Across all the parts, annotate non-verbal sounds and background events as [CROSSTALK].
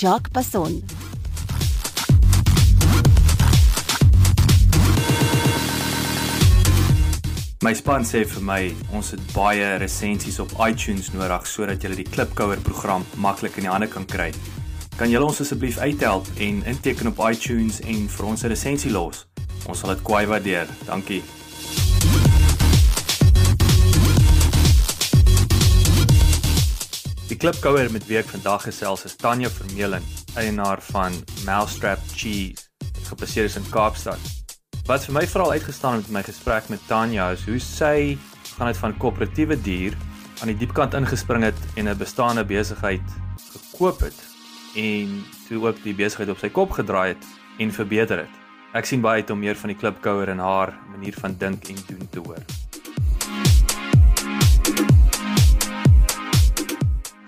Jacques Passon. My span sê vir my ons het baie resensies op iTunes nodig sodat jy die Klipkouer program maklik in die hande kan kry. Kan julle ons asseblief uithelp en inteken op iTunes en vir ons 'n resensie los? Ons sal dit kwai waardeer. Dankie. Die klipkouer met wie ek vandag gesels is Tanya Vermeulen, eienaar van Mousetrap Cheese, wat gebaseer is in Kaapstad. Wat vir my veral uitgestaan het met my gesprek met Tanya is hoe sy gaan uit van koöperatiewe dier aan die diepkant ingespring het en 'n bestaande besigheid gekoop het en toe ook die besigheid op sy kop gedraai het en verbeter het. Ek sien baie uit om meer van die klipkouer en haar manier van dink en doen te hoor.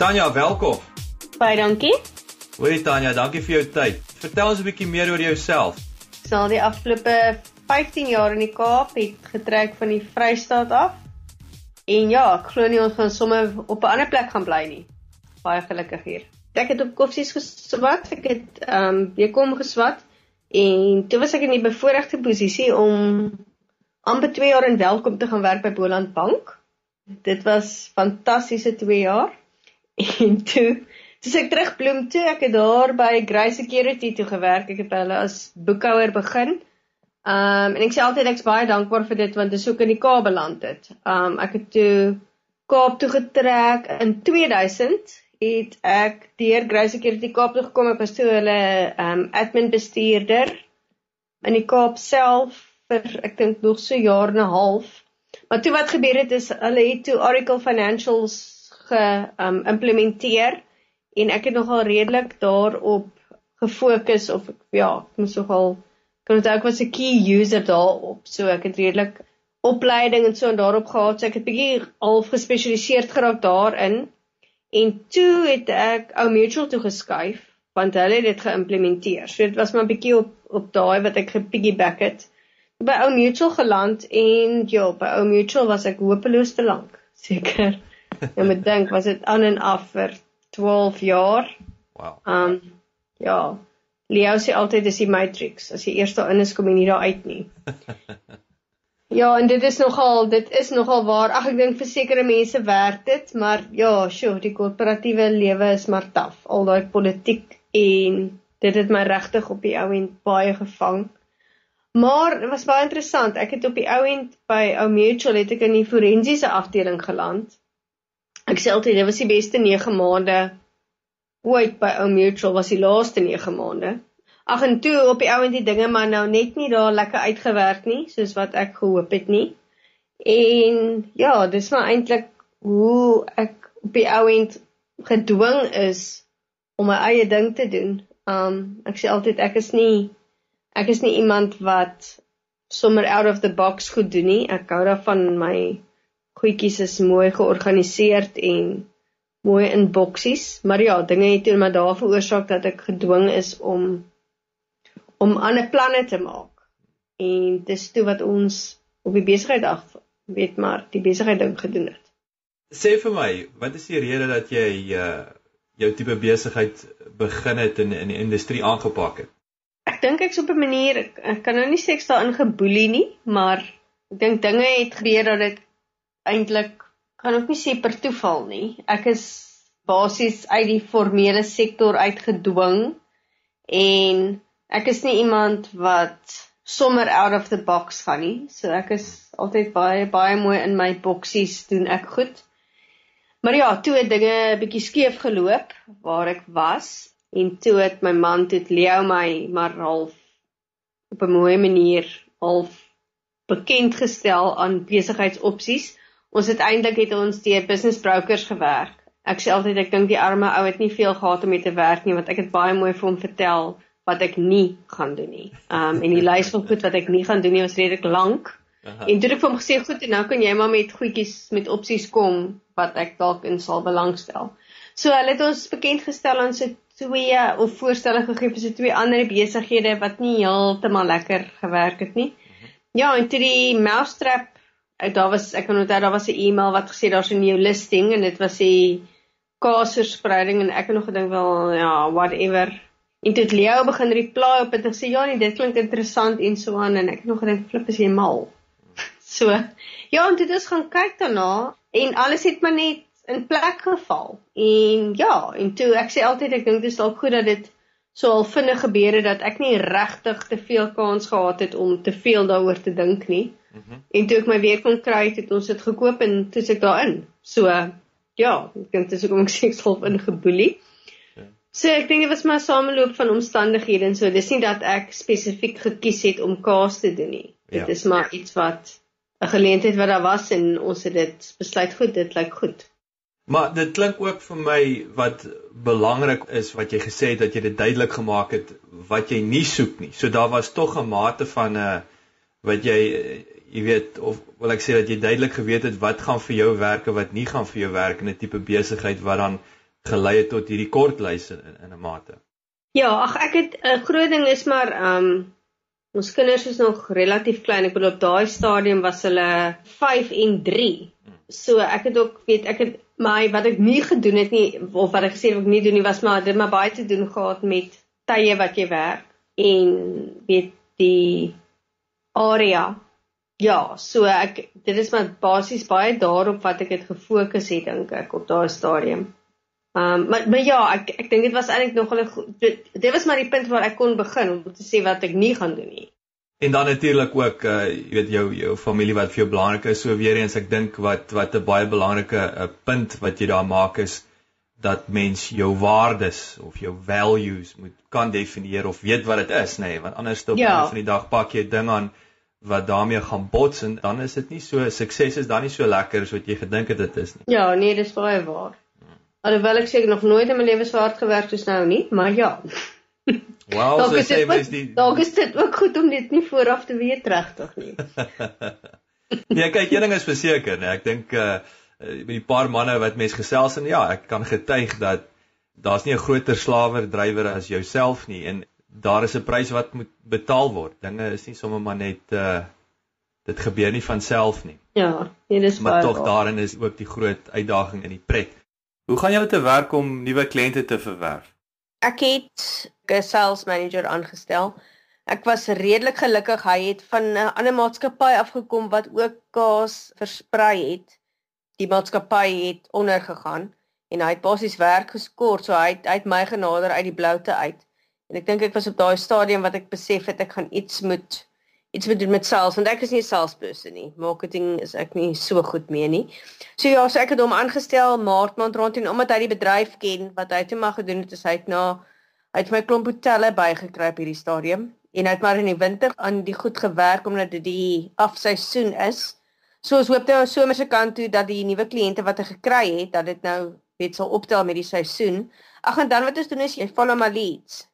Tanya, welkom. Baie dankie. Hoi Tanya, dankie vir jou tyd. Vertel ons 'n bietjie meer oor jouself. Ek sal die afgelope 15 jaar in die Kaap het getrek van die Vrystaat af. En ja, ek glo nie ons gaan sommer op 'n ander plek gaan bly nie. Baie gelukkig hier. Ek het op koffsies geswat, ek het ehm um, bekom geswat en toe was ek in die bevoordeelde posisie om amper 2 jaar in welkom te gaan werk by Boland Bank. Dit was fantastiese 2 jaar. En toe, toe ek terug Bloem toe, ek het daar by Grey Security toe gewerk. Ek het by hulle as boekhouer begin. Um en ek sê altyd ek's baie dankbaar vir dit want dit is ook in die Kaap beland het. Um ek het toe Kaap toe getrek in 2000 het ek deur Grey Security Kaap toe gekom. Ek was toe hulle um admin bestuurder in die Kaap self vir ek dink nog so jaar en 'n half. Maar toe wat gebeur het is hulle het toe Oracle Financials geïmplementeer um, en ek het nogal redelik daarop gefokus of ja, ek moes nogal kan onthou ek was 'n key user daarop. So ek het redelik opleiding en so en daarop gehad. So ek het bietjie half gespesialiseer geraak daarin. En toe het ek ou mutual toe geskuif want hulle het dit geïmplementeer. So dit was maar bietjie op op daai wat ek gepiggyback het. By ou mutual geland en ja, by ou mutual was ek hopeloos te lank. [LAUGHS] Seker. Jy moet dink, was dit aan en af vir 12 jaar. Wow. Um ja. Leo sê altyd dis die matrix. As jy eers daarin is, kom jy nie daar uit nie. [LAUGHS] ja, en dit is nogal, dit is nogal waar. Ag ek dink vir sekere mense werk dit, maar ja, sjoe, die korporatiewe lewe is maar taaf. Al daai politiek en dit het my regtig op die ou end baie gevang. Maar dit was baie interessant. Ek het op die ou end by ou Mutual het ek in die forensiese afdeling geland. Ek sê altyd dit was die beste 9 maande ooit by ou Mutual was die laaste 9 maande. Ag en toe op die ou en die dinge maar nou net nie daar lekker uitgewerk nie soos wat ek gehoop het nie. En ja, dis maar eintlik hoe ek op die ou end gedwing is om my eie ding te doen. Um ek sê altyd ek is nie ek is nie iemand wat sommer out of the box goed doen nie. Ek hou daarvan my goedjies is mooi georganiseer en mooi in boksies, maar ja, dinge het toe maar daar veroorsaak dat ek gedwing is om om ander planne te maak. En dis toe wat ons op die besigheid af weet maar die besigheid ding gedoen het. Sê vir my, wat is die rede dat jy uh jou tipe besigheid begin het en in die industrie aangepak het? Ek dink ek's op 'n manier ek, ek kan nou nie sê ek's daarin geboelie nie, maar ek dink dinge het gebeur dat dit eintlik kan ook nie sê per toeval nie. Ek is basies uit die formele sektor uitgedwing en ek is nie iemand wat sommer out of the box gaan nie. So ek is altyd baie baie mooi in my boksies doen ek goed. Maar ja, toe het dinge 'n bietjie skeef geloop waar ek was en toe het my man toe Leo my maar half op 'n mooi manier half bekend gestel aan besigheidsopsies Ons het eintlik het ons deur business brokers gewerk. Ek sê altyd ek dink die arme ou het nie veel gehad om mee te werk nie want ek het baie mooi vir hom vertel wat ek nie gaan doen nie. Um en die lys van goed wat ek nie gaan doen nie was redelik lank. Aha. En toe het ek vir hom gesê goed en nou kan jy maar met goedjies met opsies kom wat ek dalk in sal belangstel. So hulle het ons bekend gestel aan so twee of voorstelle gegee vir so twee ander besighede wat nie heeltemal lekker gewerk het nie. Mhm. Ja, en toe die Mousetrap eh, daar was ek kan onthou daar was 'n e-mail wat gesê daar's 'n nuwe listing en dit was die kaasverspreiding en ek het nog gedink wel ja, whatever. En toe het Leo begin reply op dit en sê ja, nee, dit klink interessant en so aan en ek het nog gedink flip is jy mal. [LAUGHS] So, ja, en dit is gaan kyk daarna en alles het maar net in plek geval. En ja, en toe ek sê altyd ek dink dit is dalk goed dat dit so al vinnig gebeur het dat ek nie regtig te veel kans gehad het om te veel daaroor te dink nie. Mm -hmm. En toe ek my weer kon kry, het ons dit gekoop en toe sit ek daarin. So, ja, ek dink dit is ook om ek sê ek self ingeboelie. Ja. So ek dink dit was maar 'n sameloop van omstandighede en so. Dis nie dat ek spesifiek gekies het om kaas te doen nie. Dit ja. is maar iets wat 'n geleentheid wat daar was en ons het dit besluit goed, dit lyk goed. Maar dit klink ook vir my wat belangrik is wat jy gesê het dat jy dit duidelik gemaak het wat jy nie soek nie. So daar was tog 'n mate van 'n uh, eh, wat jy jy weet of wil ek sê dat jy duidelik geweet het wat gaan vir jou werk en wat nie gaan vir jou werk in 'n tipe besigheid wat dan gelei het tot hierdie kortlyse in, in 'n mate. Ja, ag ek het 'n uh, groot ding is maar ehm um, Ons kinders is nog relatief klein. Ek bedoel op daai stadium was hulle 5 en 3. So ek het ook weet ek het my wat ek nie gedoen het nie of wat ek gesê het ek nie doen nie was maar dit maar baie te doen gehad met tye wat jy werk en weet die area. Ja, so ek dit is maar basies baie daarop wat ek het gefokus het dink ek op daai stadium. Ehm um, maar maar ja, ek ek dink dit was eintlik nog 'n dit, dit was maar die punt waar ek kon begin om te sê wat ek nie gaan doen nie. En dan natuurlik ook uh jy weet jou jou familie wat vir jou belangrik is. So weer eens ek dink wat wat 'n baie belangrike uh, punt wat jy daar maak is dat mens jou waardes of jou values moet kan definieer of weet wat dit is, nê, nee, want anders jy ja. van die dag pak jy ding aan wat daarmee gaan bots en dan is dit nie so sukses is dan nie so lekker as wat jy gedink het dit is nie. Ja, nee, dis baie waar. Alhoewel ek seker nog nooit in my lewe so hard gewerk soos nou nie, maar ja. [LAUGHS] Wow, so sê mens die Dalk is dit ook goed om dit nie vooraf te weet regtig nie. [LAUGHS] nee, kyk, een ding is verseker, nee, ek dink uh met die paar manne wat mens gesels en ja, ek kan getuig dat daar's nie 'n groter slawer drywer as jouself nie en daar is 'n prys wat moet betaal word. Dinge is nie sommer maar net uh dit gebeur nie van self nie. Ja, nee, dis maar tog daarin is ook die groot uitdaging in die pret. Hoe gaan julle te werk om nuwe kliënte te verwerf? Ek het 'n sales manager aangestel. Ek was redelik gelukkig hy het van 'n ander maatskappy afgekom wat ook kaas versprei het. Die maatskappy het ondergegaan en hy het basies werk geskort, so hy het uit my genader uit die bloute uit. En ek dink ek was op daai stadium wat ek besef het ek gaan iets moet iets moet doen met sales want ek is nie 'n salesperson nie. Marketing is ek nie so goed mee nie. So ja, so ek het hom aangestel maart maand rond en omdat hy die bedryf ken, wat hy toe maar gedoen het is hy het na hy het my klomp hotelle bygekry op hierdie stadium en hy het maar in die winter aan die goed gewerk omdat dit die afseisoen is. So ons hoop nou somer se kant toe dat die nuwe kliënte wat hy gekry het, dat dit nou net sal optel met die seisoen. Ag en dan wat ons doen is jy follow my leads.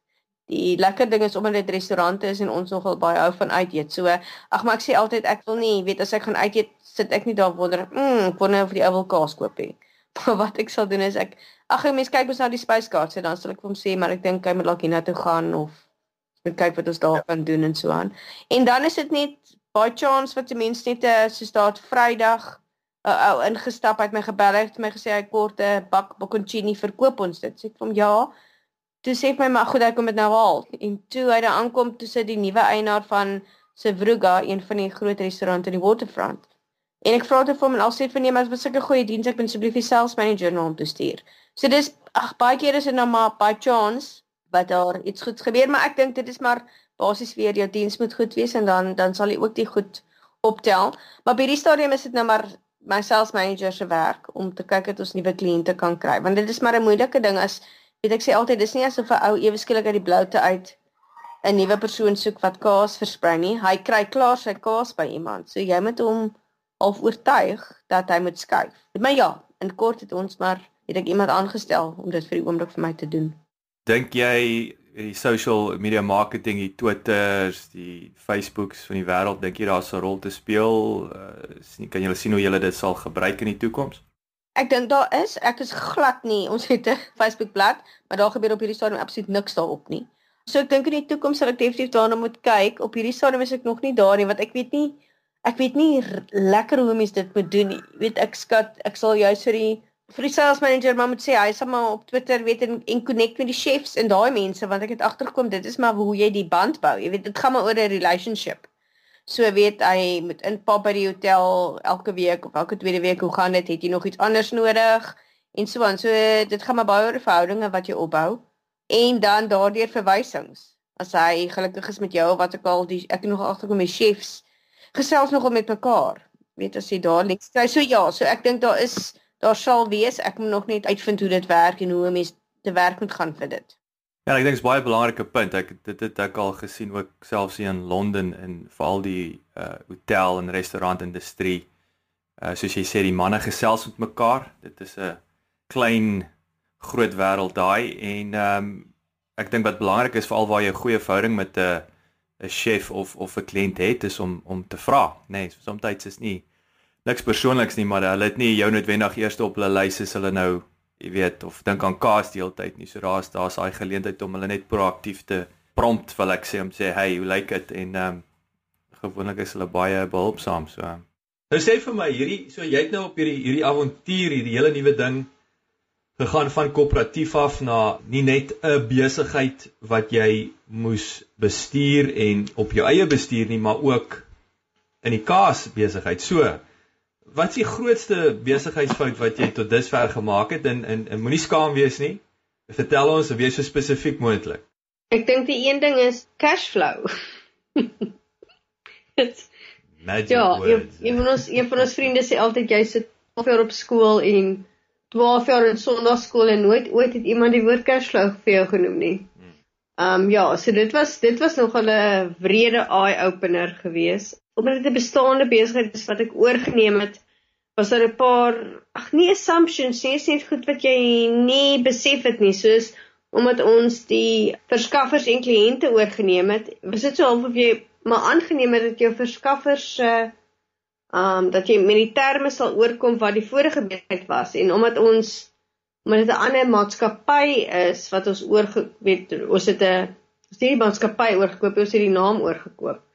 Die lekker ding is omdat dit restaurante is en ons nogal baie hou van uit eet. So, ag maar ek sê altyd ek wil nie, weet as ek gaan uit eet, sit ek nie daar wonder, mm, ek wonder of die ou wil kaas koop hê. [LAUGHS] Maar wat ek sal doen is ek ag jy mens kyk ons na die spyskaart, dan sal ek vir hom sê, maar ek dink hy moet dalk hiernatoe gaan of moet kyk wat ons daar kan doen en so aan. En dan is dit net by chance wat die mense net eh, so staat Vrydag 'n uh, ou ingestap het my gebel het my gesê hy kort 'n bak bocconcini verkoop ons dit. Sê ek vir hom ja toe sê my maar goed ek kom dit nou haal. En toe hy daar aankom toe sit die nuwe eienaar van Sevruga een van die groot restaurante in die Waterfront. En ek vra toe vir hom en al sê vir nee maar was sulke goeie diens ek ben asseblief die sales manager na hom toe stuur. So dis ag baie keer is dit nou maar by chance wat daar iets goeds gebeur maar ek dink dit is maar basies weer jou diens moet goed wees en dan dan sal jy ook die goed optel. Maar by die stadium is dit nou maar my sales manager se werk om te kyk dat ons nuwe kliënte kan kry want dit is maar 'n moeilike ding as weet ek sê altyd dis nie asof 'n ou ewe skielik uit die bloute uit 'n nuwe persoon soek wat kaas versprei nie. Hy kry klaar sy kaas by iemand. So jy moet hom half oortuig dat hy moet skuif. Maar ja, in kort het ons maar het ek iemand aangestel om dit vir die oomblik vir my te doen. Dink jy die social media marketing, die Twitters, die Facebooks van die wêreld, dink jy daar's 'n rol te speel? Uh, kan jy sien hoe jy dit sal gebruik in die toekoms? Ek dink daar is, ek is glad nie. Ons het 'n Facebook bladsy, maar daar gebeur op hierdie stadium absoluut niks daarop nie. So ek dink in die toekoms sal ek definitief daarna moet kyk. Op hierdie stadium is ek nog nie daar nie want ek weet nie ek weet nie lekker hoe mense dit moet doen nie. Jy weet ek skat ek sal jou vir die vir die sales manager maar moet sê hy sal maar op Twitter weet en, en connect met die chefs en daai mense want ek het agtergekom dit is maar hoe jy die band bou. Jy weet dit gaan maar oor 'n relationship. So weet hy moet inpap by die hotel elke week of elke tweede week hoe gaan dit? Het jy nog iets anders nodig? En so aan. So dit gaan maar baie oor verhoudinge wat jy opbou en dan daardeur verwysings. As hy gelukkig is met jou of wat ek al die ek nog agterkom met chefs gesels nogal met mekaar. Weet as jy daar lê. So ja, so ek dink daar is daar sal wees. Ek moet nog net uitvind hoe dit werk en hoe 'n mens te werk moet gaan vir dit. Ja, ek dink dit is baie belangrike punt. Ek dit het ek al gesien ook selfs hier in Londen en veral die uh hotel en restaurant industrie. Uh soos jy sê die manne gesels met mekaar. Dit is 'n klein groot wêreld daai en ehm um, ek dink wat belangrik is veral waar jy 'n goeie verhouding met 'n 'n chef of of 'n kliënt het is om om te vra, nê. Nee, soms is nie niks persoonliks nie, maar hulle het nie jou noodwendig eers op hulle lys as hulle nou, jy weet, of dink aan kaas die hele tyd nie. So daar's daar's daai geleentheid om hulle net proaktief te prompt, wil ek sê om sê, "Hey, hoe lyk dit?" en ehm um, gewoonlik is hulle baie behulpsaam, so. Nou sê vir my, hierdie so jy het nou op hierdie hierdie avontuur, hierdie hele nuwe ding gegaan van koöperatief af na nie net 'n besigheid wat jy moes bestuur en op jou eie bestuur nie, maar ook in die kaas besigheid. So, wat is die grootste besigheidsfout wat jy tot dusver gemaak het en en, en moenie skaam wees nie. Vertel ons en wees so spesifiek moontlik. Ek dink die een ding is cash flow. [LAUGHS] Magic ja, words. Ja, een van ons een van ons vriende sê altyd jy sit 12 jaar op skool en 12 jaar in sonnaarskool en nooit ooit het iemand die woord cash flow vir jou genoem nie. Hmm. Ehm um, ja, so dit was dit was nog 'n wrede eye opener geweest omdat dit 'n bestaande besigheid is wat ek oorgeneem het was daar 'n paar ag nee assumptions nie sê goed wat jy nie besef het nie soos omdat ons die verskaffers en kliënte oorgeneem het was dit so half of jy maar aangeneem het dat jou verskaffers se uh, um dat jy met die terme sal oorkom wat die vorige besigheid was en omdat ons omdat dit 'n ander maatskappy is wat ons oorgeweet ons het 'n ons het die maatskappy oorgekoop ons het die naam oorgekoop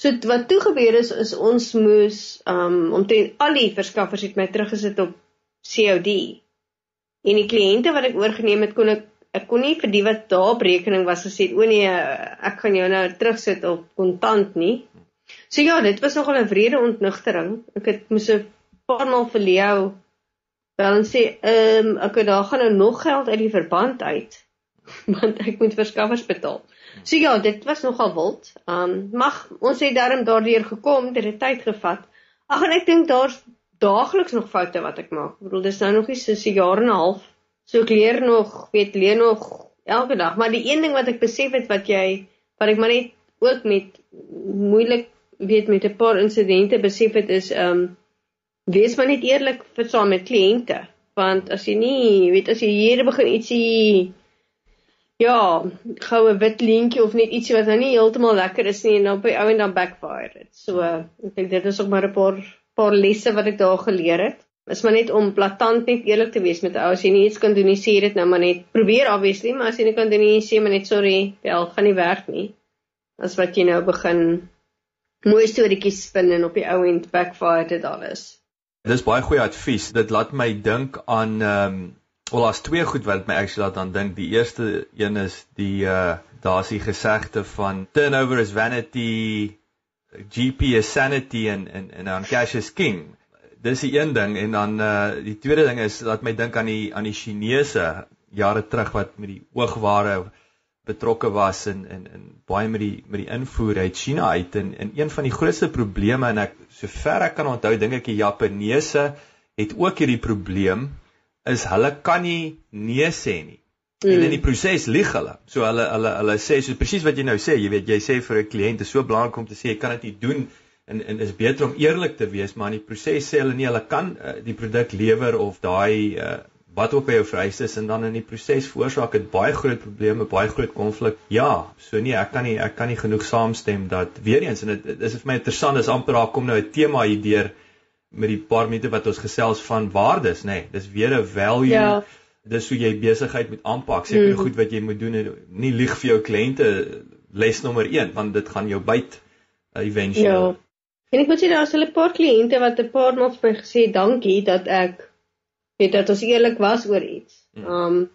So wat toe gebeur is is ons moes um omtrent al die verskaffers het my teruggesit op COD. En die kliënte wat ek oorgeneem het kon ek ek kon nie vir die wat daar op rekening was gesê o nee ek gaan jou nou terugsit op kontant nie. So ja, dit was nogal 'n wrede ontnugtering. Ek het moes 'n paar maal vir Leo bel en sê ehm um, ek het daar gaan nou nog geld uit die verband uit [LAUGHS] want ek moet verskaffers betaal. So ja, dit was nogal wild. Um mag ons het daarom daardeur gekom, dit het tyd gevat. Ag en ek dink daar's daagliks nog foute wat ek maak. Ek bedoel dis nou nog nie so 'n jaar en 'n half. So ek leer nog, weet leer nog elke dag, maar die een ding wat ek besef het wat jy wat ek maar net ook met moeilik weet met 'n paar insidente besef het is um wees maar net eerlik vir saam met kliënte. Want as jy nie, weet as jy hier begin ietsie Ja, goue wit leentjie of net ietsie wat nou nie heeltemal lekker is nie en dan by ou en dan backfire dit. So ek dink dit is ook maar 'n paar paar lesse wat ek daar geleer het. Is maar net om platant net eerlik te wees met ou as jy nie iets kan doen nie, sê dit nou maar net. Probeer obviously, maar as jy nie kan doen nie, sê maar net sorry, wel gaan nie werk nie. As wat jy nou begin mooi storieetjies spin en op die ou end backfire dit alles. Dis baie goeie advies. Dit laat my dink aan ehm um Wel as twee goed wat my actually laat aan dink. Die eerste een is die uh daar's die gesegde van turnover is vanity, GP is sanity en en en dan cash is king. Dis die een ding en dan uh die tweede ding is laat my dink aan die aan die Chinese jare terug wat met die oogware betrokke was in in in baie met die met die invoer uit China uit en en een van die grootste probleme en ek sover ek kan onthou dink ek die Japaneese het ook hierdie probleem is hulle kan nie nee sê nie. Mm. En in die proses lieg hulle. So hulle hulle hulle sê so presies wat jy nou sê, jy weet jy sê vir 'n kliënt is so belangrik om te sê jy kan dit nie doen en en is beter om eerlik te wees, maar in die proses sê hulle nie hulle kan uh, die produk lewer of daai uh, wat ook by jou vereis is en dan in die proses veroorsaak dit baie groot probleme, baie groot konflik. Ja, so nee, ek kan nie ek kan nie genoeg saamstem dat weer eens en dit is vir my interessant is amper daar kom nou 'n tema hier deur met die paar minute wat ons gesels van waardes, nê. Nee, dis weer 'n value. Ja. Dis hoe jy besigheid moet aanpak. Sekere mm. goed wat jy moet doen en nie lieg vir jou kliënte les nommer 1 want dit gaan jou byt uh, eventueel. Ja. En ek moet sê daar's 'n paar kliënte wat 'n paar maal vir my gesê dankie dat ek weet dat ons eerlik was oor iets. Mm. Um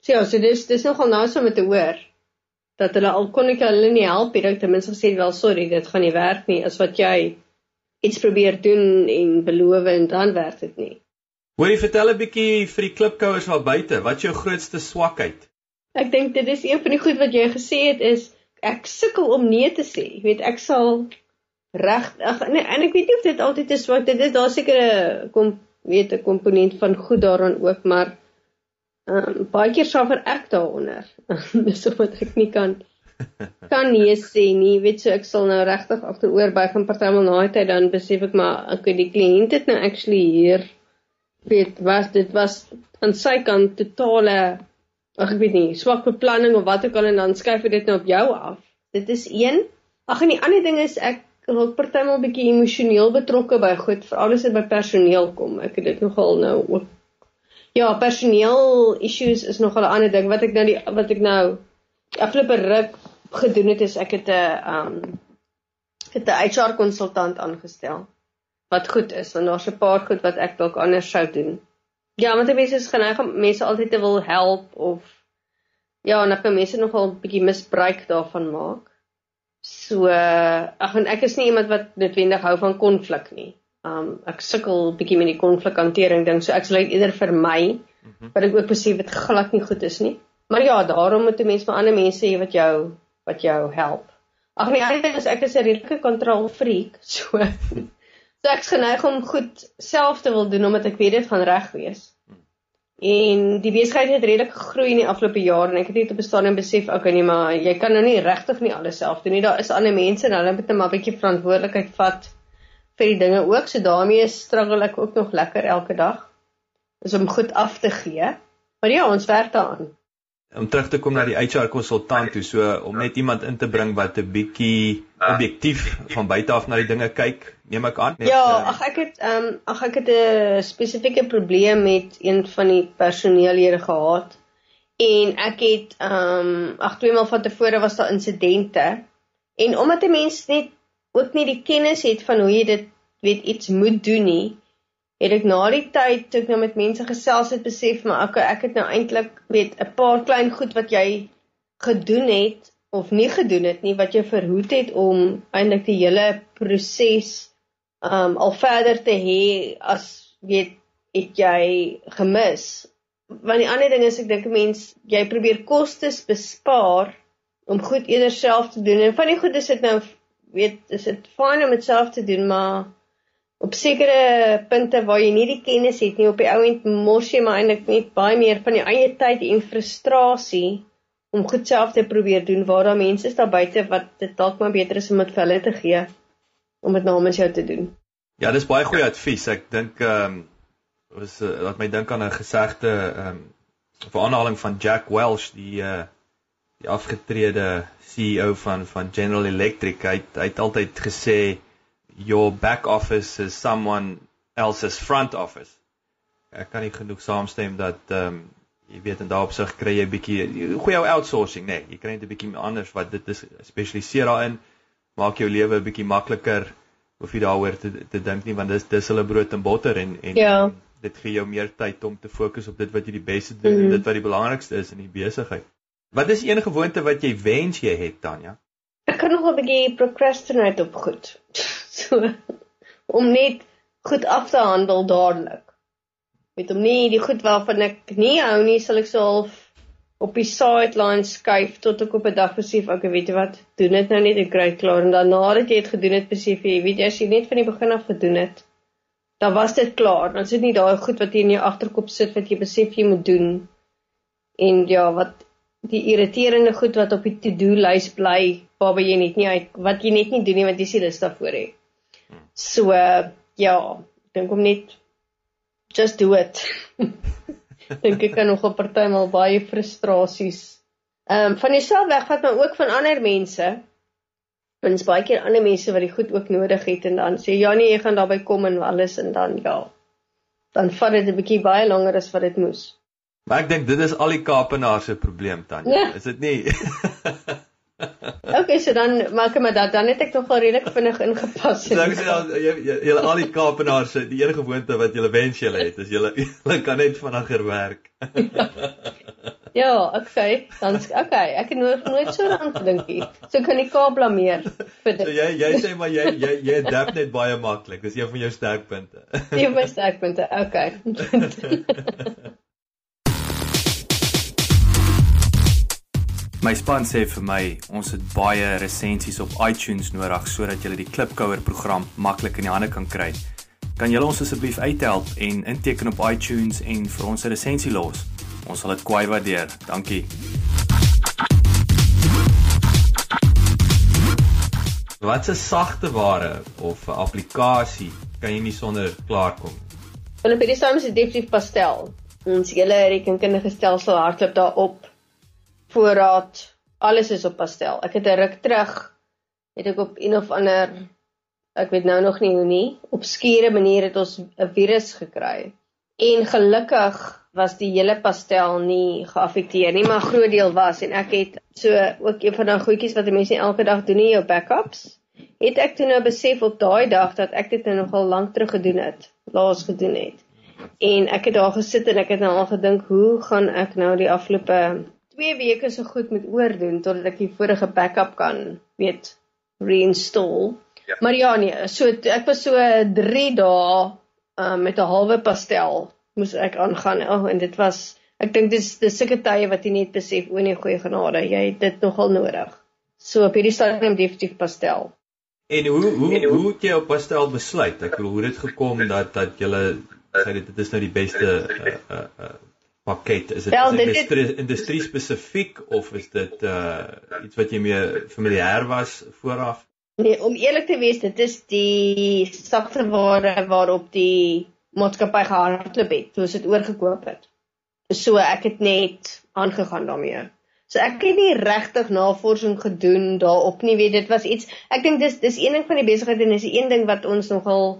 so ja, so dis dis nogal nou so om te hoor dat hulle al kon ek hulle nie help nie, dat ten minste gesê wel sorry, dit gaan nie werk nie as wat jy iets probeer doen en beloof en dan werk dit nie. Hoorie, vertel 'n bietjie vir die klipkouers daar buite, wat is jou grootste swakheid? Ek dink dit is een van die goed wat jy gesê het is ek sukkel om nee te sê. Jy weet, ek sal reg ag nee, en ek weet nie of dit altyd is swak dit is daar seker 'n kom weet 'n komponent van goed daaraan ook, maar ehm um, baie keer suffer ek daaronder. [LAUGHS] Dis of wat ek nie kan [LAUGHS] kan nie sê nie, weet so ek sal nou regtig agteroor by gaan partymal na die tyd dan besef ek maar ek die kliënt het nou actually hier weet was dit was aan sy kant totale ag ek weet nie swak beplanning of wat ook al en dan skuif dit nou op jou af. Dit is een. Ag en die ander ding is ek raak partymal bietjie emosioneel betrokke by goed, veral as dit by personeel kom. Ek het dit nogal nou ook Ja, personeel issues is nogal 'n ander ding wat ek nou die wat ek nou afgelope ruk gedoen het is ek het 'n um het 'n HR konsultant aangestel wat goed is want daar's 'n paar goed wat ek dalk anders sou doen. Ja, want mense is geneig om mense altyd te wil help of ja, en ek kan mense nogal 'n bietjie misbruik daarvan maak. So ag en ek is nie iemand wat noodwendig hou van konflik nie. Um ek sukkel bietjie met die konflikhantering ding, so ek sal dit eerder vermy. Mhm. Wat ek ook besef dit glad nie goed is nie. Maar ja, daarom moet 'n mens vir ander mense hê wat jou wat jou help. Ag nee, eintlik is ek 'n redelike kontrolfreak, [LAUGHS] so so ek's geneig om goed self te wil doen omdat ek weet dit gaan reg wees. En die besigheid het redelik gegroei in die afgelope jare en ek het net op 'n stadium besef, okay nee, maar jy kan nou nie regtig nie alles self doen nie. Daar is ander mense en hulle moet net maar 'n bietjie verantwoordelikheid vat vir die dinge ook. So daarmee struggle ek ook nog lekker elke dag. Is om goed af te gee. Maar ja, ons werk daaraan om terug te kom na die HR konsultant toe so om net iemand in te bring wat 'n bietjie objektief van buite af na die dinge kyk neem ek aan. Net, Ja, ag ek het ehm um, ag ek het 'n spesifieke probleem met een van die personeellede gehad. En ek het ehm um, ag twee maal van tevore was daar insidente. En omdat 'n mens net ook nie die kennis het van hoe jy dit weet iets moet doen nie het ek na die tyd toe ek nou met mense gesels het besef maar ek ek het nou eintlik weet 'n paar klein goed wat jy gedoen het of nie gedoen het nie wat jy verhoed het om eintlik die hele proses um al verder te hê as weet het jy gemis. Want die ander ding is ek dink 'n mens jy probeer kostes bespaar om goed eerder self te doen. En van die goed is dit nou weet is dit fyn om dit self te doen maar op sekere punte waar jy nie die kennis het nie op die ou end mos jy maar eintlik net baie meer van jou eie tyd en frustrasie om goed self te probeer doen waar daar mense is daar buite wat dit dalk maar beter is om dit vir hulle te gee om dit namens jou te doen. Ja, dis baie goeie advies. Ek dink ehm um, was uh, laat my dink aan 'n gesegde ehm um, veranhaling van Jack Welch die uh die afgetrede CEO van van General Electric. Hy het, hy het altyd gesê your back office is someone else's front office. Ek kan nie genoeg saamstem dat ehm um, jy weet en daarop sig kry jy 'n bietjie goeie outsourcing, nê. Nee, jy kry net 'n bietjie anders wat dit is spesialiseer daarin maak jou lewe 'n bietjie makliker of jy daaroor te te dink nie want dis dis hulle brood en botter en en, ja. en dit gee jou meer tyd om te fokus op dit wat jy die beste doen mm. en dit wat die belangrikste is in die besigheid. Wat is een gewoonte wat jy wens jy het, Tanya? Ek kan nog 'n bietjie procrastinate op goed. [LAUGHS] So om net goed af te handel dadelik. Weet om nie die goed waarvan ek nie hou nie, sal ek self op die sideline skuif tot ek op 'n dag besef ek weet jy wat, doen dit nou net en kry klaar en dan nadat jy dit gedoen het, besef jy, weet jy as jy net van die begin af gedoen het, dan was dit klaar. Dan sit nie daai goed wat hier in jou agterkop sit wat jy besef jy moet doen. En ja, wat die irriterende goed wat op die to-do lys bly, waarby jy net nie uit wat jy net nie doen nie want jy sien dit daarvoor het. So uh, ja, dink om net just do it. [LAUGHS] dink ek kan nog 'n partymal baie frustrasies. Ehm um, van jouself wegvat maar ook van ander mense. Ons baie keer ander mense wat die goed ook nodig het en dan sê ja nee, jy gaan daarby kom en alles en dan ja. Dan vat dit 'n bietjie baie langer as wat dit moes. Maar ek dink dit is al die Kaapenaar se probleem Tanya. Ja. Is dit nie? [LAUGHS] [LAUGHS] okay, so dan maak ek maar dat dan het ek nog al redelik vinnig ingepas. So ek sê al jy al die Kaapenaar se die enige gewoonte wat jy wens jy het is jy [LAUGHS] jy kan net vinniger werk. [LAUGHS] ja, okay, dan okay, ek het nooit nooit so aan gedink nie. So kan die Kaap blameer vir dit. So jy jy sê maar jy jy jy adapt net baie maklik. Dis een van jou sterkpunte. Een van my sterkpunte. Okay. My span sê vir my ons het baie resensies op iTunes nodig sodat jy die Klipkouer program maklik in die hande kan kry. Kan julle ons asseblief uithelp en inteken op iTunes en vir ons 'n resensie los? Ons sal dit kwai waardeer. Dankie. Wat 'n sagte ware of 'n applikasie kan jy nie sonder klaarkom? Hulle by die stadium is definitief pastel. Ons hele rekenkundige stelsel hardloop daarop voorraad, alles is op pastel. Ek het 'n ruk terug het ek op een of ander ek weet nou nog nie hoe nie, op skure manier het ons 'n virus gekry. En gelukkig was die hele pastel nie geaffekteer nie, maar groot deel was en ek het so ook een van daai goedjies wat mense elke dag doen in jou backups. Het ek toe nou besef op daai dag dat ek dit nou nogal lank terug gedoen het, laas gedoen het. En ek het daar gesit en ek het nou al gedink, hoe gaan ek nou die afgelope 2 weke so goed met oordoen totdat ek die vorige backup kan weet reinstall. Ja. Maar ja nee, so ek was so 3 dae uh, met 'n halwe pastel moes ek aangaan. Oh, en dit was ek dink dis dis sulke tye wat jy net besef o nee goeie genade, jy het dit nogal nodig. So op hierdie stadium definitief pastel. En hoe hoe en hoe, hoe het jy op pastel besluit? Ek bedoel hoe het dit gekom dat dat jy sê dit is nou die beste uh, uh, uh, pakket? Is dit well, industrie, industrie spesifiek of is dit uh iets wat jy mee familier was vooraf? Nee, om eerlik te wees, dit is die sagteware waarop die maatskappy gehardloop het toe dit oorgekoop het. So ek het net aangegaan daarmee. So ek het nie regtig navorsing gedoen daarop nie, weet dit was iets. Ek dink dis dis een ding van die besigheid en dis een ding wat ons nogal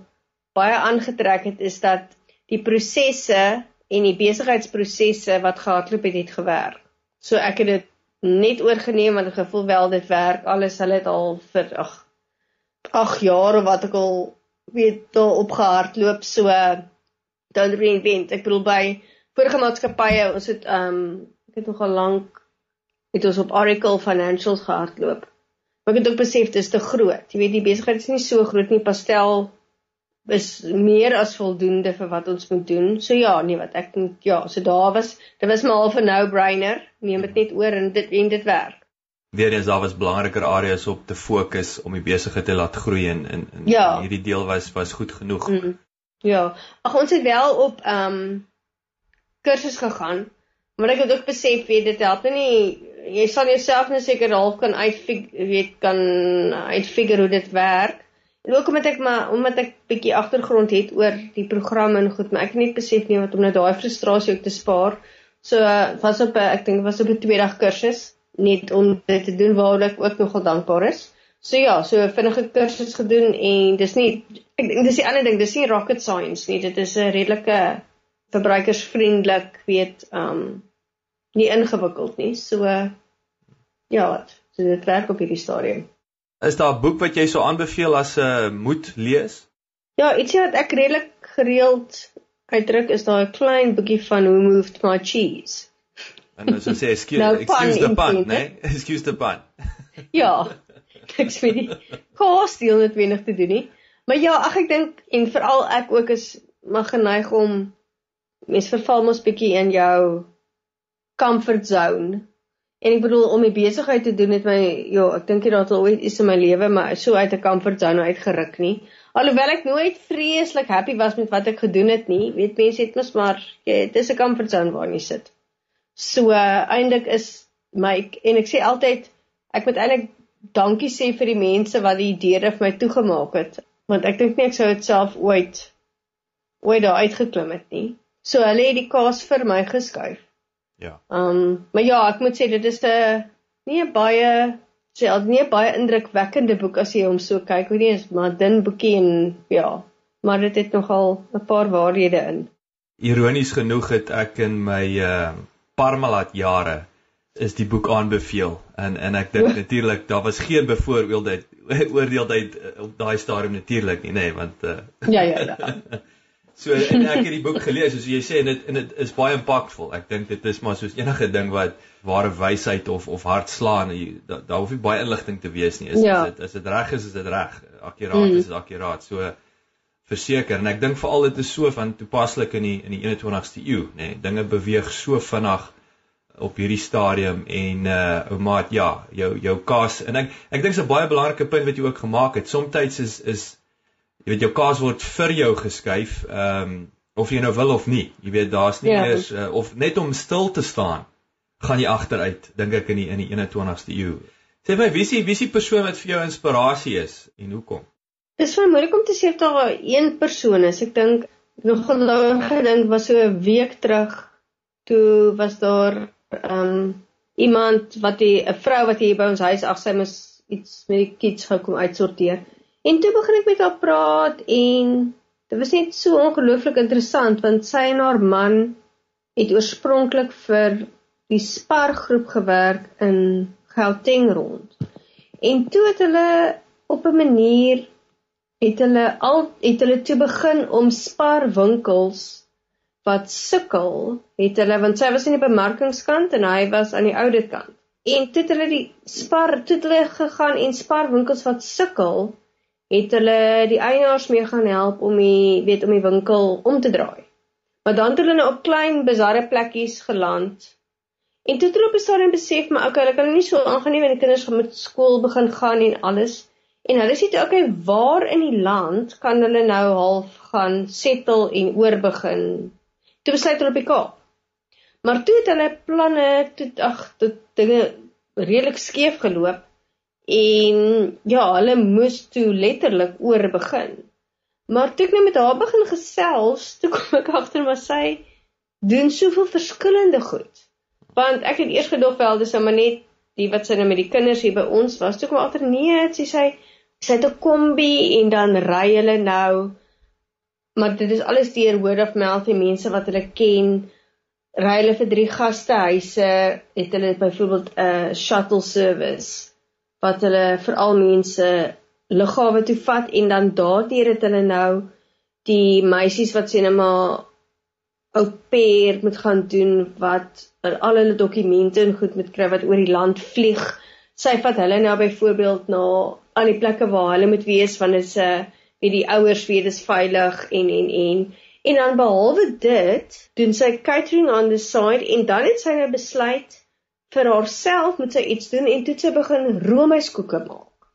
baie aangetrek het is dat die prosesse en die besigheidsprosesse wat gehardloop het het gewerk. So ek het dit net oorgeneem met 'n gevoel wel dit werk alles hulle het al vir ag 8 jaar of wat ek al weet daar opgehardloop so dan reinvent. Ek bedoel by vorige maatskappye ons het ehm um, ek het nogal lank het ons op Oracle Financials gehardloop. Maar ek het ook besef dit is te groot. Jy weet die besigheid is nie so groot nie pastel is meer as voldoende vir wat ons moet doen. So ja, nee wat ek dink ja, so daar was dit was maar half 'n no-brainer. Neem dit net oor en dit en dit werk. Weerens daar was belangriker areas op te fokus om die besigheid te laat groei en in in ja. hierdie deel was was goed genoeg. Mm. Ja. Ag ons het wel op ehm um, kursus gegaan. Maar ek het ook besef weet dit help nie jy sal jouself net seker half kan uitfigure weet kan uitfigure hoe dit werk. Ook omdat ek maar omdat ek bietjie agtergrond het oor die programme en goed, maar ek het net besef nie wat om nou daai frustrasie ook te spaar. So uh, was op 'n ek dink was op 'n tweedag kursus net om dit te doen waar ek ook nogal dankbaar is. So ja, so vinnige kursus gedoen en dis nie ek dink dis die ander ding, dis nie rocket science nie. Dit is 'n redelike verbruikersvriendelik, weet, um nie ingewikkeld nie. So uh, ja, so dit werk op hierdie stadium. Is daar 'n boek wat jy sou aanbeveel as 'n uh, moet lees? Ja, ietsie wat ek redelik gereeld uitdruk is daar 'n klein boekie van Who Moved My Cheese. En as jy sê excuse, nou, excuse the pun, né? Nee? [LAUGHS] Excuse the pun. [LAUGHS] ja. Ek sê nie kos deel net wenig te doen nie. Maar ja, ag ek dink en veral ek ook is maar geneig om mens verval mos bietjie in jou comfort zone En ek bedoel om die besigheid te doen het my ja, ek dink jy dat al ooit iets in my lewe maar so uit 'n comfort zone uitgeruk nie. Alhoewel ek nooit vreeslik happy was met wat ek gedoen het nie. Weet mense het mos maar jy dit is 'n comfort zone waar jy sit. So uh, eintlik is my en ek sê altyd ek moet eintlik dankie sê vir die mense wat die deure vir my toegemaak het want ek dink nie ek sou dit self ooit ooit daar uitgeklim het nie. So hulle het die kaas vir my geskuif. Ja. Ehm um, maar ja, ek moet sê dit is 'n nie 'n baie sê al nie baie indrukwekkende boek as jy hom so kyk, hoe nie is maar dun boekie en ja, maar dit het nogal 'n paar waarhede in. Ironies genoeg het ek in my uh Parmalat jare is die boek aanbeveel en en ek dink [LAUGHS] natuurlik daar was geen bevooroordeeld [LAUGHS] oordeeldheid op daai stadium natuurlik nie nê nee, want uh, ja ja ja [LAUGHS] So en ek het die boek gelees, soos jy sê en dit en dit is baie impaktvol. Ek dink dit is maar soos enige ding wat ware wysheid of of hartslaan, daar da hoef nie baie inligting te wees nie. Is ja. dit is dit reg is, is dit reg. Akkuraat mm. is dit akkuraat. So verseker en ek dink veral dit is so van toepaslik in die in die 21ste eeu, nê. Nee, dinge beweeg so vinnig op hierdie stadium en uh ou maat ja, jou jou kaas en ek ek dink dis 'n baie belangrike punt wat jy ook gemaak het. Somstyds is is jy weet jou kaas word vir jou geskuif, ehm um, of jy nou wil of nie. Jy weet daar's nie ja, eers uh, of net om stil te staan gaan jy agteruit, dink ek in die in die 21ste eeu. Sê my, wie is die wie is die persoon wat vir jou inspirasie is en hoekom? Dis vir moeilik om te sê of daar een persoon is. Ek dink nog gelowe gedink was so 'n week terug toe was daar ehm um, iemand wat 'n vrou wat hier by ons huis ag sy moes iets met die kids gekom uitsorteer. En toe begin ek met haar praat en dit was net so ongelooflik interessant want sy en haar man het oorspronklik vir die Spar groep gewerk in Gauteng rond. En toe het hulle op 'n manier het hulle al het hulle toe begin om Spar winkels wat sukkel, het hulle want sy was aan die bemarkingskant en hy was aan die ouditkant. En toe het hulle die Spar toe hulle gegaan en Spar winkels wat sukkel het hulle die eienaars mee gaan help om die weet om die winkel om te draai. Maar dan het hulle nou op klein bizarre plekkies geland. En toe het hulle op 'n stadium besef maar okay, hulle kan nie so aangaan nie want die kinders gaan met skool begin gaan en alles. En hulle sê toe okay, waar in die land kan hulle nou half gaan settle en oorbegin? Toe besluit hulle op die Kaap. Maar toe het hulle planne toe ag, dit dinge redelik skeef geloop En ja, hulle moes toe letterlik oor begin. Maar toe ek nou met haar begin gesels, toe kom ek agter maar sy doen soveel verskillende goed. Want ek het eers gedog wel dis maar net die wat sy nou met die kinders hier by ons was. Toe kom agter nee, sy sê sy het 'n kombi en dan ry hulle nou maar dit is alles deur word of mouth en mense wat hulle ken ry hulle vir drie gastehuise het hulle byvoorbeeld 'n shuttle service wat hulle veral mense lughawe toe vat en dan daardeur het hulle nou die meisies wat sê net maar ou pair moet gaan doen wat al hulle dokumente en goed moet kry wat oor die land vlieg. Sy vat hulle nou byvoorbeeld na al die plekke waar hulle moet wees want dit is 'n wie die ouers weet dis veilig en en en en dan behalwe dit doen sy catering on the side en dan het sy nou besluit vir haarself moet sy iets doen en toe sy begin roomyskoeke maak.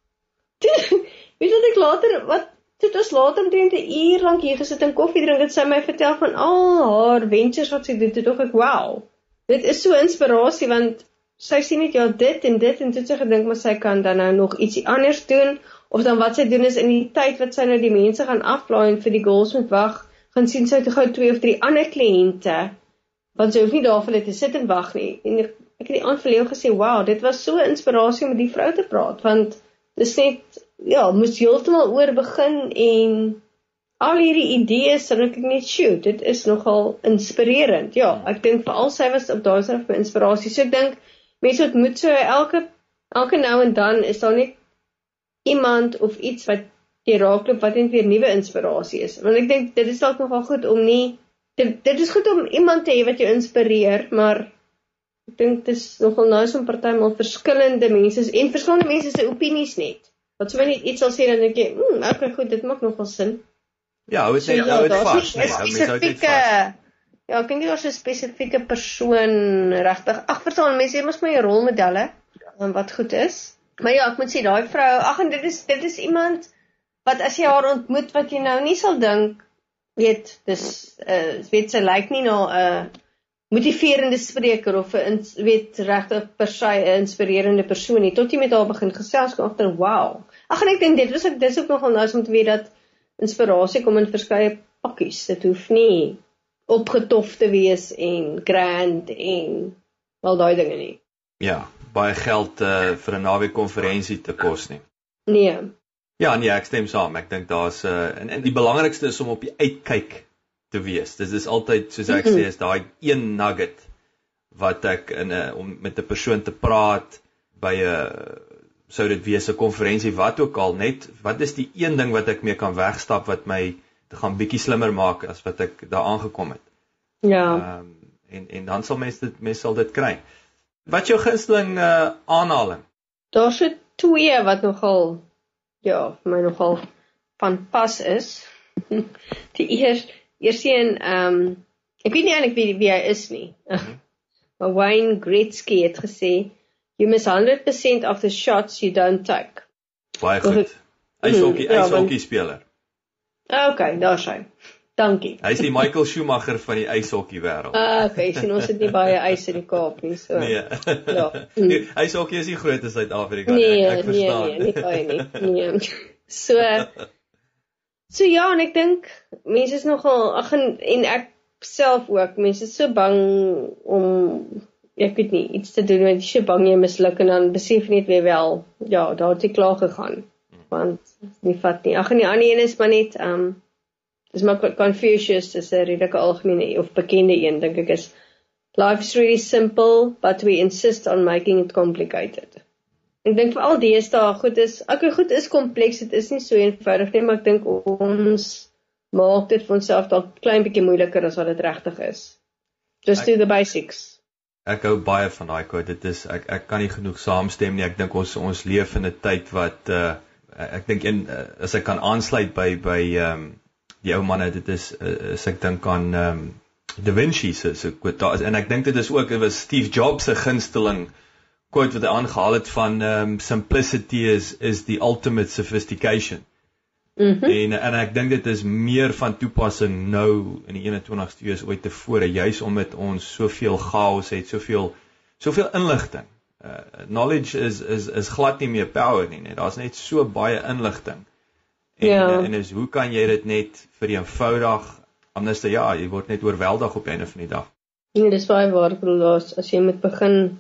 [LAUGHS] Weet jy wat ek later wat dit was later omtrent 'n uur lank hier gesit en koffie drink en sy my vertel van al haar ventures wat sy doen. Toe dink ek, "Wow. Dit is so inspirasie want sy sien net ja dit en dit en toe sy gedink maar sy kan dan nou nog ietsie anders doen of dan wat sy doen is in die tyd wat sy nou die mense gaan aflaai en vir die girls moet wag, gaan sien sy te gou twee of drie ander kliënte want sy hoef nie daar vir hulle te sit en wag nie. En ek het die aand vir Leo gesê, "Wow, dit was so inspirasie om met die vrou te praat want dis net ja, moes heeltemal oor begin en al hierdie idees sal ek net shoot. Dit is nogal inspirerend. Ja, ek dink veral sy was op daai self vir inspirasie. So ek dink mense moet so elke elke nou en dan is daar net iemand of iets wat jy raakloop wat net weer nuwe inspirasie is. Want ek dink dit is dalk nogal goed om nie dit, dit is goed om iemand te hê wat jou inspireer, maar ek dink dit is nogal nice om partymal verskillende mense en verskillende mense se opinies net. Wat sou net iets sal sê dan dink jy, "Mmm, okay, goed, dit maak nogal sin." Ja, ou het net ou het vas, nee, mense hou dit vas. Ja, ek dink daar's 'n spesifieke persoon regtig. Ag, verstaan, mense het mos my rolmodelle en wat goed is. Maar ja, ek moet sê daai vrou, ag en dit is dit is iemand wat as jy haar ontmoet wat jy nou nie sal dink weet, dis uh weet sy lyk like nie na 'n uh, motiverende spreker of 'n weet regtig per se 'n inspirerende persoon nie tot jy met haar begin gesels kom agter wow. Ag en ek dink dit was ek dis ook nogal nou om te weet dat inspirasie kom in verskeie pakkies. Dit hoef nie opgetof te wees en grand en al daai dinge nie. Ja, baie geld uh, vir 'n naweek konferensie te kos nie. Nee. Ja, nee, ek stem saam. Ek dink daar's 'n uh, en, en die belangrikste is om op die uitkyk te wees. Dit is altyd soos ek sê, is daai een nugget wat ek in 'n om met 'n persoon te praat by 'n sou dit wees 'n konferensie wat ook al net wat is die een ding wat ek mee kan wegstap wat my te gaan bietjie slimmer maak as wat ek daar aangekom het. Ja. Ehm um, en en dan sal mense dit mense sal dit kry. Wat jou gunsteling uh, aanhaling? Daar's so twee wat nogal ja, my nogal van pas is. [LAUGHS] die eers eers een ehm um, ek weet nie eintlik wie wie hy is nie. Mhm. [LAUGHS] Maar Wayne Gretzky het gesê you miss 100% of the shots you don't take. Baie goed. Hy's ook hy is ook 'n speler. Okay, daar's hy. Dankie. Hy's die Michael Schumacher van die ijshokkie wêreld. Ah, okay, sien ons het nie baie ys in die Kaap nie, so. Nee. Ja. [LAUGHS] Nee, ijshokkie is nie groot in Suid-Afrika nie. Nee, ek, ek verstaan. Nee, nee, nie baie nie. Nee. [LAUGHS] So So ja, en ek dink mense is nogal ag en, en ek self ook, mense is so bang om ek weet nie iets te doen want jy is bang jy misluk en dan besef net weer wel ja, daar het jy klaar gegaan. Want nie vat nie. Ag en die ander een is maar net um dis maar Confucius is 'n redelike algemene of bekende een dink ek is life is really simple but we insist on making it complicated. Ek dink veral deesdae goed is ek goed is kompleks dit is nie so eenvoudig nie maar ek dink ons maak dit vir onsself dalk klein bietjie moeiliker as wat dit regtig is. Just ek, do the basics. Ek hou baie van daai quote. Dit is ek ek kan nie genoeg saamstem nie. Ek dink ons ons leef in 'n tyd wat uh ek dink een uh, as ek kan aansluit by by ehm um, die ou manne dit is uh, as ek dink aan ehm um, Da Vinci se se quote daar is en ek dink dit is ook dit was Steve Jobs se gunsteling quote wat hy aangehaal het van um, simplicity is is the ultimate sophistication. Mm en en ek dink dit is meer van toepassing nou in die 21ste eeu as ooit tevore juis omdat ons soveel chaos het, soveel soveel inligting. Uh knowledge is is is glad nie meer power nie, net daar's net so baie inligting. En ja. en is hoe kan jy dit net vereenvoudig anders dan ja, jy word net oorweldig op einde van die dag. Nee, dis baie waar, Kroos, as jy moet begin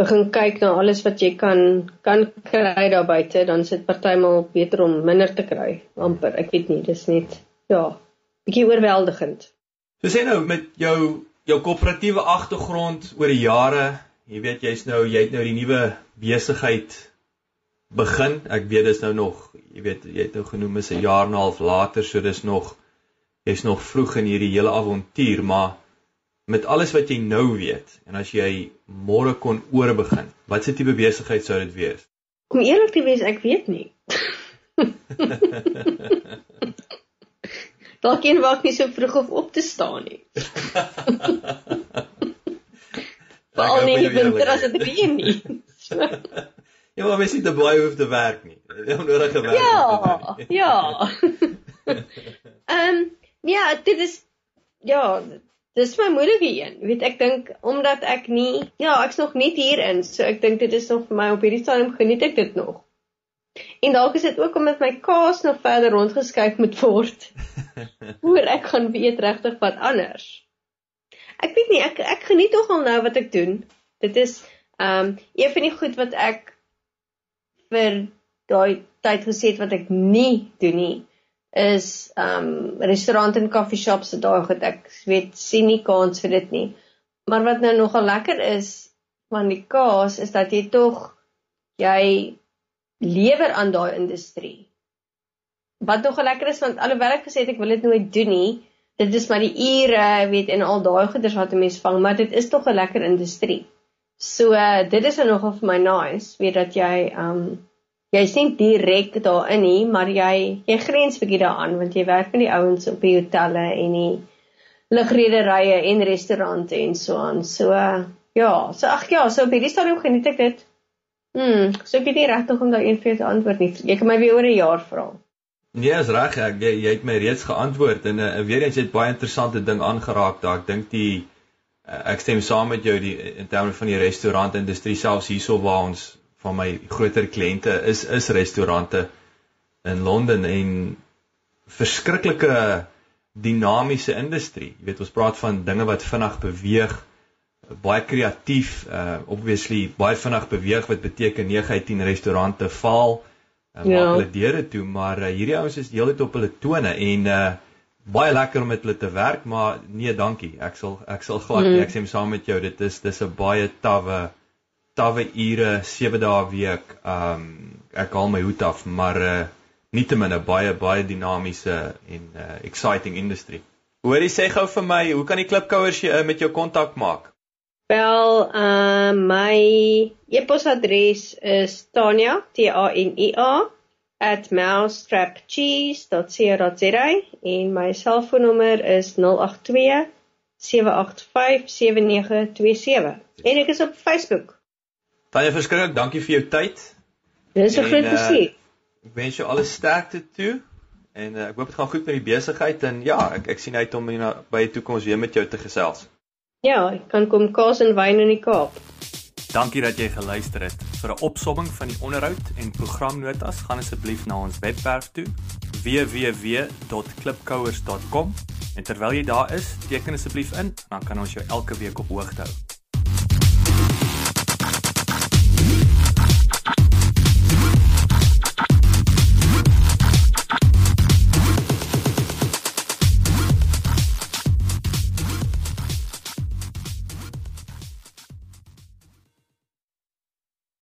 begin kyk na alles wat jy kan kan kry daar buite, dan sit partymal beter om minder te kry. amper. Ek weet nie, dis net ja, bietjie oorweldigend. So sê nou met jou jou koöperatiewe agtergrond oor die jare, jy weet jy's nou jy het nou die nuwe besigheid begin. Ek weet dis nou nog, jy weet jy het nou genoem is 'n jaar en 'n half later, so dis nog jy's nog vroeg in hierdie hele avontuur, maar met alles wat jy nou weet en as jy môre kon oorbegin, wat se tipe besigheid sou dit wees? Om eerlik te wees, ek weet nie. [LAUGHS] Dalk een wag nie so vroeg of op te staan nie. [LAUGHS] Veral nie in die winter as dit reën nie. [LAUGHS] ja, maar mens nie te baie hoef te werk nie. Onnodige werk. Ja, ja. Ehm, um, ja, dit is ja, Dis my moeilike een. Weet ek dink omdat ek nie ja, ek's nog nie hierin, so ek dink dit is nog vir my op hierdie stadium geniet ek dit nog. En dalk is dit ook omdat my kaas nog verder rondgeskuif moet word. [LAUGHS] Hoor ek gaan weet regtig wat anders. Ek weet nie ek ek geniet nog al nou wat ek doen. Dit is ehm um, een van die goed wat ek vir daai tyd gesê het wat ek nie doen nie is um restaurant en koffie shops se daai goed ek weet sien nie kans vir dit nie. Maar wat nou nogal lekker is van die kaas is dat jy tog jy lewer aan daai industrie. Wat nogal lekker is want alhoewel ek gesê het ek wil dit nooit doen nie, dit is maar die ure, weet en al daai goeders wat 'n mens vang, maar dit is tog 'n lekker industrie. So uh, dit is nou nogal vir my nice, weet dat jy um jy's nie direk daarin nie, maar jy jy grens bietjie daaraan want jy werk met die ouens op die hotelle en die lugrederye en restaurante en so aan. So ja, so ag ja, so op hierdie stadium geniet ek dit. Hm, so ek weet nie regtig om daai een vir jou te antwoord nie. Jy kan my weer oor 'n jaar vra. Nee, is reg. Ek jy, jy het my reeds geantwoord en uh, weer eens het baie interessante ding aangeraak daar. Ek dink die uh, ek stem saam met jou die in terme van die restaurantindustrie selfs hierso waar ons van my groter kliënte is is restaurante in Londen en verskriklike dinamiese industrie. Jy weet ons praat van dinge wat vinnig beweeg, baie kreatief, uh obviously baie vinnig beweeg wat beteken 9 uit 10 restaurante val. Uh, ja. maak hulle deure toe, maar uh, hierdie ouens is heeltyd op hulle tone en uh baie lekker om met hulle te werk, maar nee, dankie. Ek sal ek sal glad mm. ek sê saam met jou, dit is dis 'n baie tawwe tawwe ure, 7 dae 'n week. Um ek haal my hoed af, maar uh nietemin 'n baie baie dinamiese en uh, exciting industrie. Hoorie sê gou vir my, hoe kan die klipkouers jy uh, met jou kontak maak? Wel, uh my e-posadres is Tanya T A N I A @mousetrapcheese.co.za en my selfoonnommer is 082 785 7927. En ek is op Facebook. Tanya, verskriklik dankie vir jou tyd. Dis 'n groot plesier. Uh, Ek wens jou alle sterkte toe en uh, ek hoop dit gaan goed met die besigheid en ja, ek ek sien uit om in by die toekoms weer met jou te gesels. Ja, ek kan kom kos en wyn in die Kaap. Dankie dat jy geluister het. Vir 'n opsomming van die onderhoud en programnotas, gaan asseblief na ons webwerf toe www.klipkouers.com en terwyl jy daar is, teken asseblief in, dan kan ons jou elke week op hoogte hou.